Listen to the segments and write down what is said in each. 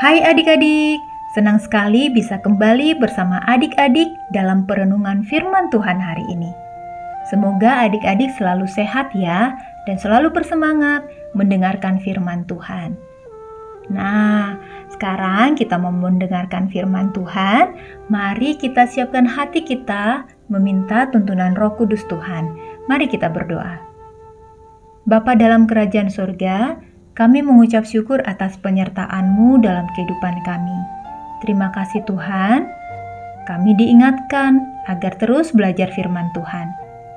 Hai adik-adik, senang sekali bisa kembali bersama adik-adik dalam perenungan firman Tuhan hari ini. Semoga adik-adik selalu sehat ya dan selalu bersemangat mendengarkan firman Tuhan. Nah, sekarang kita mau mendengarkan firman Tuhan. Mari kita siapkan hati kita meminta tuntunan Roh Kudus Tuhan. Mari kita berdoa. Bapa dalam kerajaan surga, kami mengucap syukur atas penyertaan-Mu dalam kehidupan kami. Terima kasih Tuhan. Kami diingatkan agar terus belajar firman Tuhan.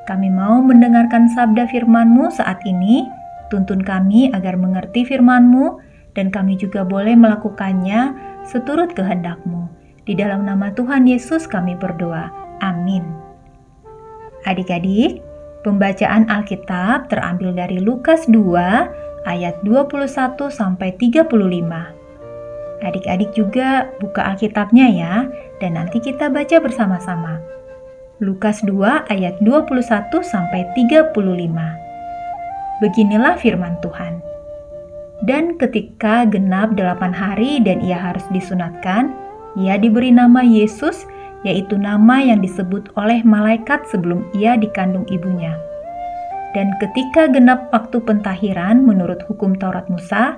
Kami mau mendengarkan sabda firman-Mu saat ini. Tuntun kami agar mengerti firman-Mu dan kami juga boleh melakukannya seturut kehendak-Mu. Di dalam nama Tuhan Yesus kami berdoa. Amin. Adik-adik, pembacaan Alkitab terambil dari Lukas 2 ayat 21 sampai 35. Adik-adik juga buka Alkitabnya ya dan nanti kita baca bersama-sama. Lukas 2 ayat 21 sampai 35. Beginilah firman Tuhan. Dan ketika genap delapan hari dan ia harus disunatkan, ia diberi nama Yesus, yaitu nama yang disebut oleh malaikat sebelum ia dikandung ibunya dan ketika genap waktu pentahiran menurut hukum Taurat Musa,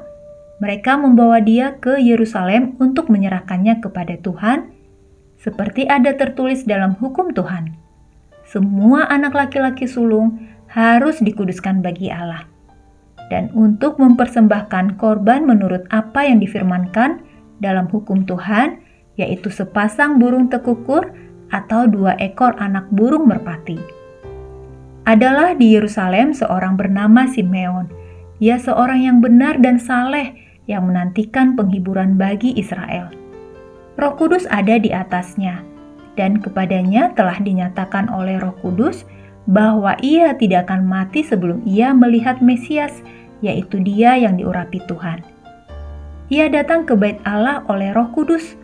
mereka membawa dia ke Yerusalem untuk menyerahkannya kepada Tuhan, seperti ada tertulis dalam hukum Tuhan. Semua anak laki-laki sulung harus dikuduskan bagi Allah. Dan untuk mempersembahkan korban menurut apa yang difirmankan dalam hukum Tuhan, yaitu sepasang burung tekukur atau dua ekor anak burung merpati adalah di Yerusalem seorang bernama Simeon. Ia seorang yang benar dan saleh yang menantikan penghiburan bagi Israel. Roh Kudus ada di atasnya, dan kepadanya telah dinyatakan oleh Roh Kudus bahwa ia tidak akan mati sebelum ia melihat Mesias, yaitu Dia yang diurapi Tuhan. Ia datang ke Bait Allah oleh Roh Kudus.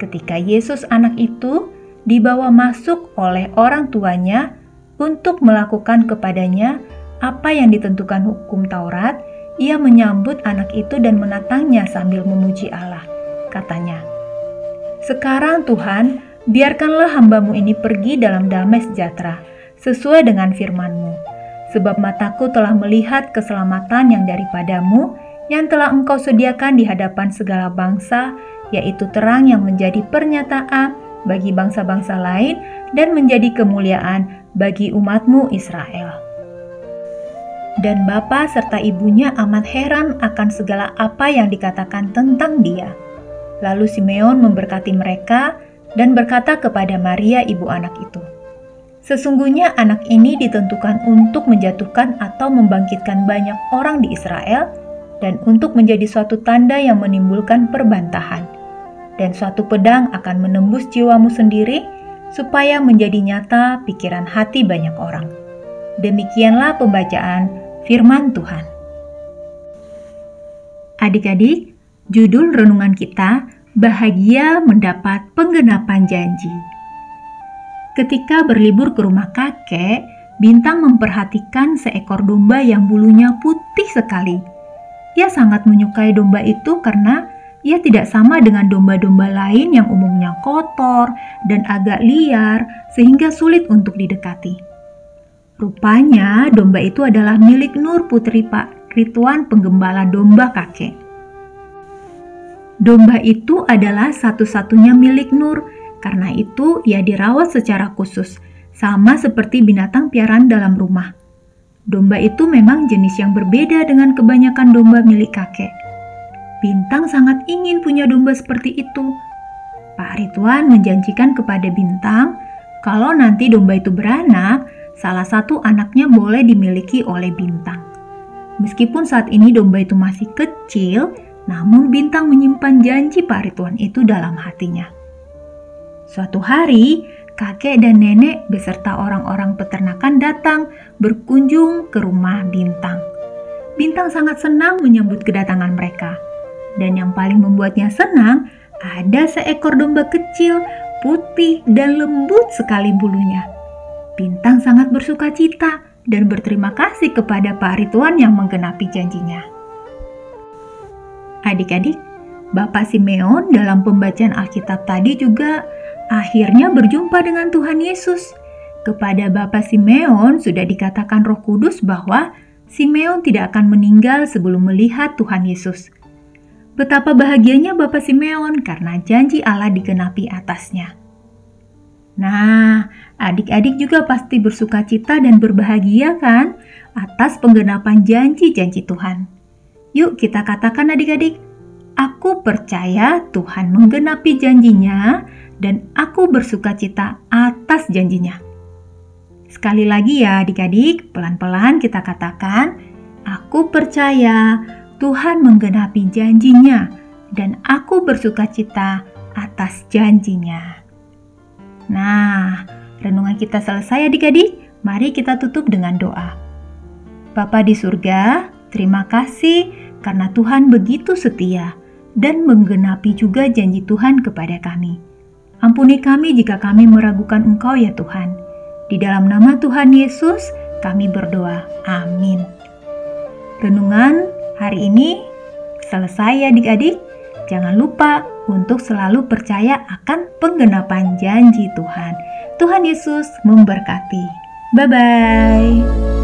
Ketika Yesus, anak itu, dibawa masuk oleh orang tuanya untuk melakukan kepadanya apa yang ditentukan hukum Taurat, ia menyambut anak itu dan menatangnya sambil memuji Allah. Katanya, Sekarang Tuhan, biarkanlah hambamu ini pergi dalam damai sejahtera, sesuai dengan firmanmu. Sebab mataku telah melihat keselamatan yang daripadamu, yang telah engkau sediakan di hadapan segala bangsa, yaitu terang yang menjadi pernyataan bagi bangsa-bangsa lain dan menjadi kemuliaan bagi umatmu Israel. Dan bapa serta ibunya amat heran akan segala apa yang dikatakan tentang dia. Lalu Simeon memberkati mereka dan berkata kepada Maria ibu anak itu, Sesungguhnya anak ini ditentukan untuk menjatuhkan atau membangkitkan banyak orang di Israel dan untuk menjadi suatu tanda yang menimbulkan perbantahan. Dan suatu pedang akan menembus jiwamu sendiri supaya menjadi nyata pikiran hati banyak orang. Demikianlah pembacaan firman Tuhan. Adik-adik, judul renungan kita bahagia mendapat penggenapan janji. Ketika berlibur ke rumah kakek, Bintang memperhatikan seekor domba yang bulunya putih sekali. Ia sangat menyukai domba itu karena ia tidak sama dengan domba-domba lain yang umumnya kotor dan agak liar sehingga sulit untuk didekati. Rupanya domba itu adalah milik Nur Putri Pak Rituan penggembala domba kakek. Domba itu adalah satu-satunya milik Nur, karena itu ia dirawat secara khusus, sama seperti binatang piaraan dalam rumah. Domba itu memang jenis yang berbeda dengan kebanyakan domba milik kakek. Bintang sangat ingin punya domba seperti itu. Pak Ridwan menjanjikan kepada Bintang kalau nanti domba itu beranak, salah satu anaknya boleh dimiliki oleh Bintang. Meskipun saat ini domba itu masih kecil, namun Bintang menyimpan janji Pak Ridwan itu dalam hatinya. Suatu hari, kakek dan nenek beserta orang-orang peternakan datang berkunjung ke rumah Bintang. Bintang sangat senang menyambut kedatangan mereka. Dan yang paling membuatnya senang, ada seekor domba kecil, putih, dan lembut sekali bulunya. Bintang sangat bersuka cita dan berterima kasih kepada Pak Rituan yang menggenapi janjinya. Adik-adik, Bapak Simeon dalam pembacaan Alkitab tadi juga akhirnya berjumpa dengan Tuhan Yesus. Kepada Bapak Simeon sudah dikatakan Roh Kudus bahwa Simeon tidak akan meninggal sebelum melihat Tuhan Yesus. Betapa bahagianya Bapak Simeon karena janji Allah digenapi atasnya. Nah, adik-adik juga pasti bersuka cita dan berbahagia kan atas penggenapan janji-janji Tuhan. Yuk kita katakan adik-adik, Aku percaya Tuhan menggenapi janjinya dan aku bersuka cita atas janjinya. Sekali lagi ya adik-adik, pelan-pelan kita katakan, aku percaya Tuhan menggenapi janjinya dan aku bersuka cita atas janjinya. Nah, renungan kita selesai adik-adik, mari kita tutup dengan doa. Bapa di surga, terima kasih karena Tuhan begitu setia dan menggenapi juga janji Tuhan kepada kami. Ampuni kami jika kami meragukan Engkau ya Tuhan. Di dalam nama Tuhan Yesus kami berdoa. Amin. Renungan hari ini selesai ya adik-adik. Jangan lupa untuk selalu percaya akan penggenapan janji Tuhan. Tuhan Yesus memberkati. Bye-bye.